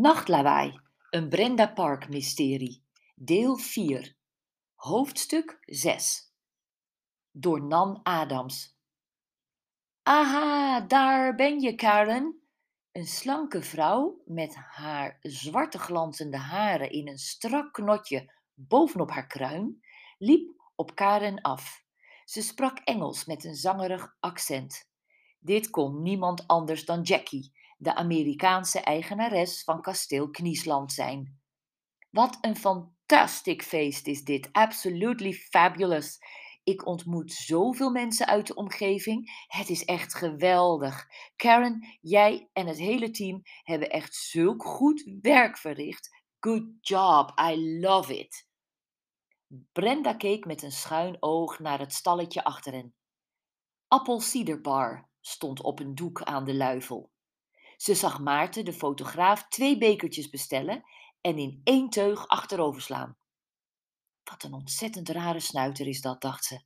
Nachtlawaai, een Brenda Park mysterie, deel 4, hoofdstuk 6. Door Nan Adams. Aha, daar ben je, Karen. Een slanke vrouw met haar zwarte glanzende haren in een strak knotje bovenop haar kruin liep op Karen af. Ze sprak Engels met een zangerig accent. Dit kon niemand anders dan Jackie, de Amerikaanse eigenares van kasteel Kniesland zijn. Wat een fantastic feest is dit, absolutely fabulous. Ik ontmoet zoveel mensen uit de omgeving. Het is echt geweldig. Karen, jij en het hele team hebben echt zulk goed werk verricht. Good job, I love it. Brenda keek met een schuin oog naar het stalletje achter hen. Apple Cider Bar stond op een doek aan de luifel. Ze zag Maarten, de fotograaf, twee bekertjes bestellen en in één teug achterover slaan. Wat een ontzettend rare snuiter is dat, dacht ze.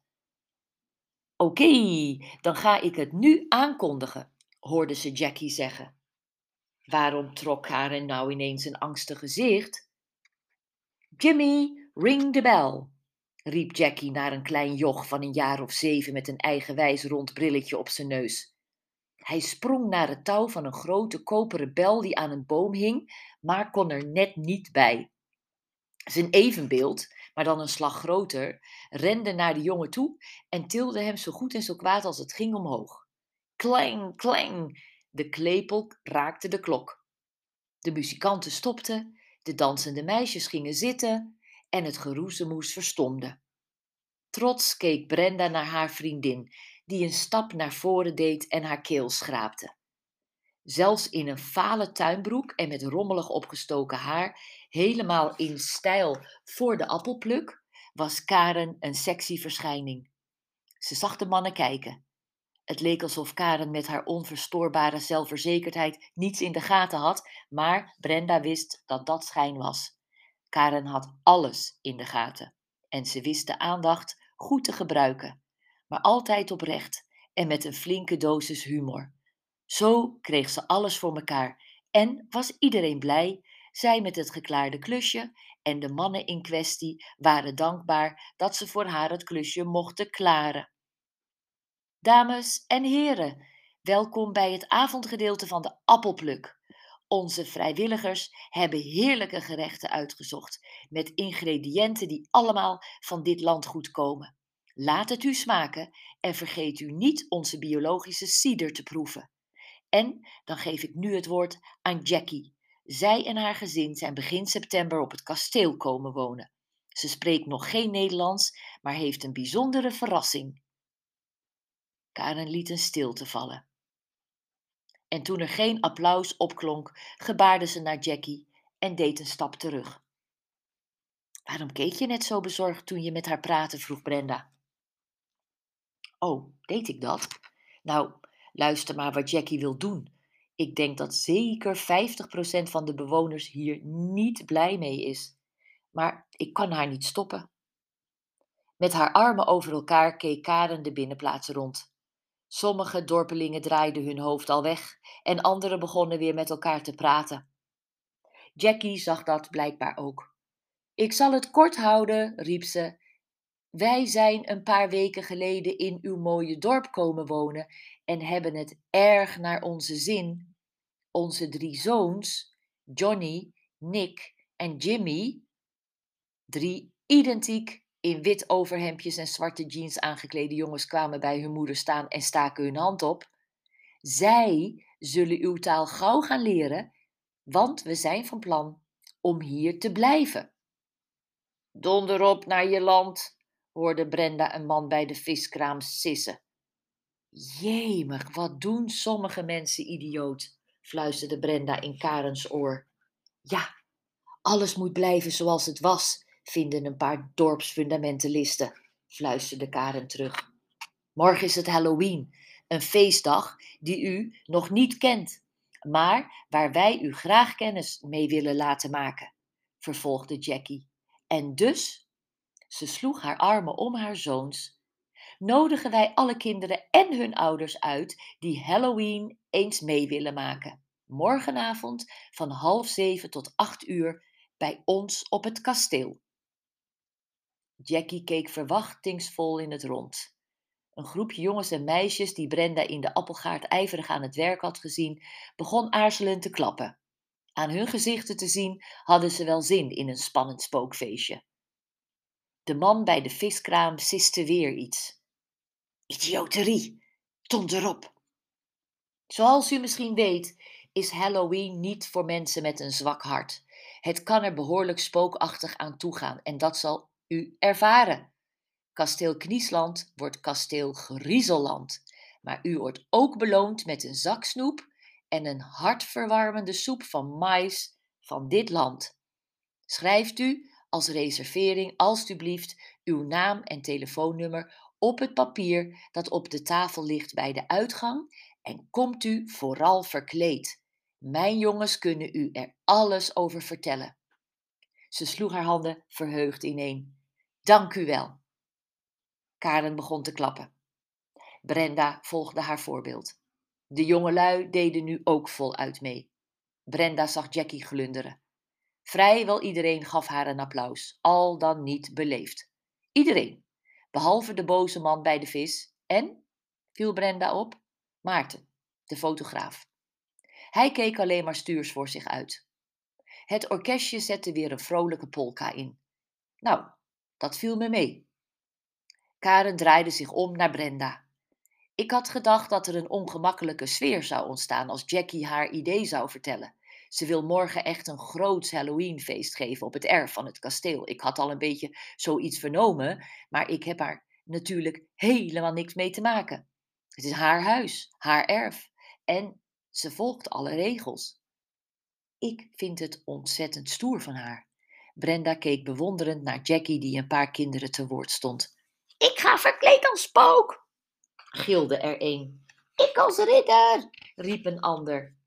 Oké, dan ga ik het nu aankondigen, hoorde ze Jackie zeggen. Waarom trok Karen nou ineens een angstig gezicht? Jimmy, ring the bell, riep Jackie naar een klein joch van een jaar of zeven met een eigenwijs rond brilletje op zijn neus. Hij sprong naar het touw van een grote koperen bel die aan een boom hing, maar kon er net niet bij. Zijn evenbeeld, maar dan een slag groter, rende naar de jongen toe en tilde hem zo goed en zo kwaad als het ging omhoog. Klang, klang! De klepel raakte de klok. De muzikanten stopten, de dansende meisjes gingen zitten en het geroezemoes verstomde. Trots keek Brenda naar haar vriendin, die een stap naar voren deed en haar keel schraapte. Zelfs in een fale tuinbroek en met rommelig opgestoken haar, helemaal in stijl voor de appelpluk, was Karen een sexy verschijning. Ze zag de mannen kijken. Het leek alsof Karen met haar onverstoorbare zelfverzekerdheid niets in de gaten had, maar Brenda wist dat dat schijn was. Karen had alles in de gaten en ze wist de aandacht goed te gebruiken maar altijd oprecht en met een flinke dosis humor. Zo kreeg ze alles voor mekaar en was iedereen blij, zij met het geklaarde klusje en de mannen in kwestie waren dankbaar dat ze voor haar het klusje mochten klaren. Dames en heren, welkom bij het avondgedeelte van de appelpluk. Onze vrijwilligers hebben heerlijke gerechten uitgezocht met ingrediënten die allemaal van dit landgoed komen. Laat het u smaken en vergeet u niet onze biologische cider te proeven. En dan geef ik nu het woord aan Jackie. Zij en haar gezin zijn begin september op het kasteel komen wonen. Ze spreekt nog geen Nederlands, maar heeft een bijzondere verrassing. Karen liet een stilte vallen. En toen er geen applaus opklonk, gebaarde ze naar Jackie en deed een stap terug. Waarom keek je net zo bezorgd toen je met haar praatte? vroeg Brenda. Oh, deed ik dat? Nou, luister maar wat Jackie wil doen. Ik denk dat zeker 50% van de bewoners hier niet blij mee is. Maar ik kan haar niet stoppen. Met haar armen over elkaar keek Karen de binnenplaats rond. Sommige dorpelingen draaiden hun hoofd al weg en anderen begonnen weer met elkaar te praten. Jackie zag dat blijkbaar ook. Ik zal het kort houden, riep ze wij zijn een paar weken geleden in uw mooie dorp komen wonen en hebben het erg naar onze zin. Onze drie zoons, Johnny, Nick en Jimmy, drie identiek in wit overhemdjes en zwarte jeans aangeklede jongens kwamen bij hun moeder staan en staken hun hand op. Zij zullen uw taal gauw gaan leren, want we zijn van plan om hier te blijven. Donder op naar je land, hoorde Brenda een man bij de viskraam sissen. Jemig, wat doen sommige mensen idioot, fluisterde Brenda in Karens oor. Ja, alles moet blijven zoals het was, vinden een paar dorpsfundamentalisten, fluisterde Karen terug. Morgen is het Halloween, een feestdag die u nog niet kent, maar waar wij u graag kennis mee willen laten maken, vervolgde Jackie. En dus ze sloeg haar armen om haar zoons. Nodigen wij alle kinderen en hun ouders uit die Halloween eens mee willen maken. Morgenavond van half zeven tot acht uur bij ons op het kasteel. Jackie keek verwachtingsvol in het rond. Een groepje jongens en meisjes die Brenda in de appelgaard ijverig aan het werk had gezien, begon aarzelend te klappen. Aan hun gezichten te zien hadden ze wel zin in een spannend spookfeestje. De man bij de viskraam siste weer iets. Idioterie, stond erop. Zoals u misschien weet, is Halloween niet voor mensen met een zwak hart. Het kan er behoorlijk spookachtig aan toegaan en dat zal u ervaren. Kasteel Kniesland wordt kasteel Griezelland, maar u wordt ook beloond met een zak snoep en een hartverwarmende soep van mais van dit land. Schrijft u als reservering alstublieft uw naam en telefoonnummer op het papier dat op de tafel ligt bij de uitgang en komt u vooral verkleed. Mijn jongens kunnen u er alles over vertellen. Ze sloeg haar handen verheugd ineen. Dank u wel. Karen begon te klappen. Brenda volgde haar voorbeeld. De jongelui deden nu ook voluit mee. Brenda zag Jackie glunderen. Vrijwel iedereen gaf haar een applaus, al dan niet beleefd. Iedereen, behalve de boze man bij de vis en, viel Brenda op, Maarten, de fotograaf. Hij keek alleen maar stuurs voor zich uit. Het orkestje zette weer een vrolijke polka in. Nou, dat viel me mee. Karen draaide zich om naar Brenda. Ik had gedacht dat er een ongemakkelijke sfeer zou ontstaan als Jackie haar idee zou vertellen. Ze wil morgen echt een groot Halloweenfeest geven op het erf van het kasteel. Ik had al een beetje zoiets vernomen, maar ik heb haar natuurlijk helemaal niks mee te maken. Het is haar huis, haar erf. En ze volgt alle regels. Ik vind het ontzettend stoer van haar. Brenda keek bewonderend naar Jackie, die een paar kinderen te woord stond. Ik ga verkleed als spook, gilde er een. Ik als ridder, riep een ander.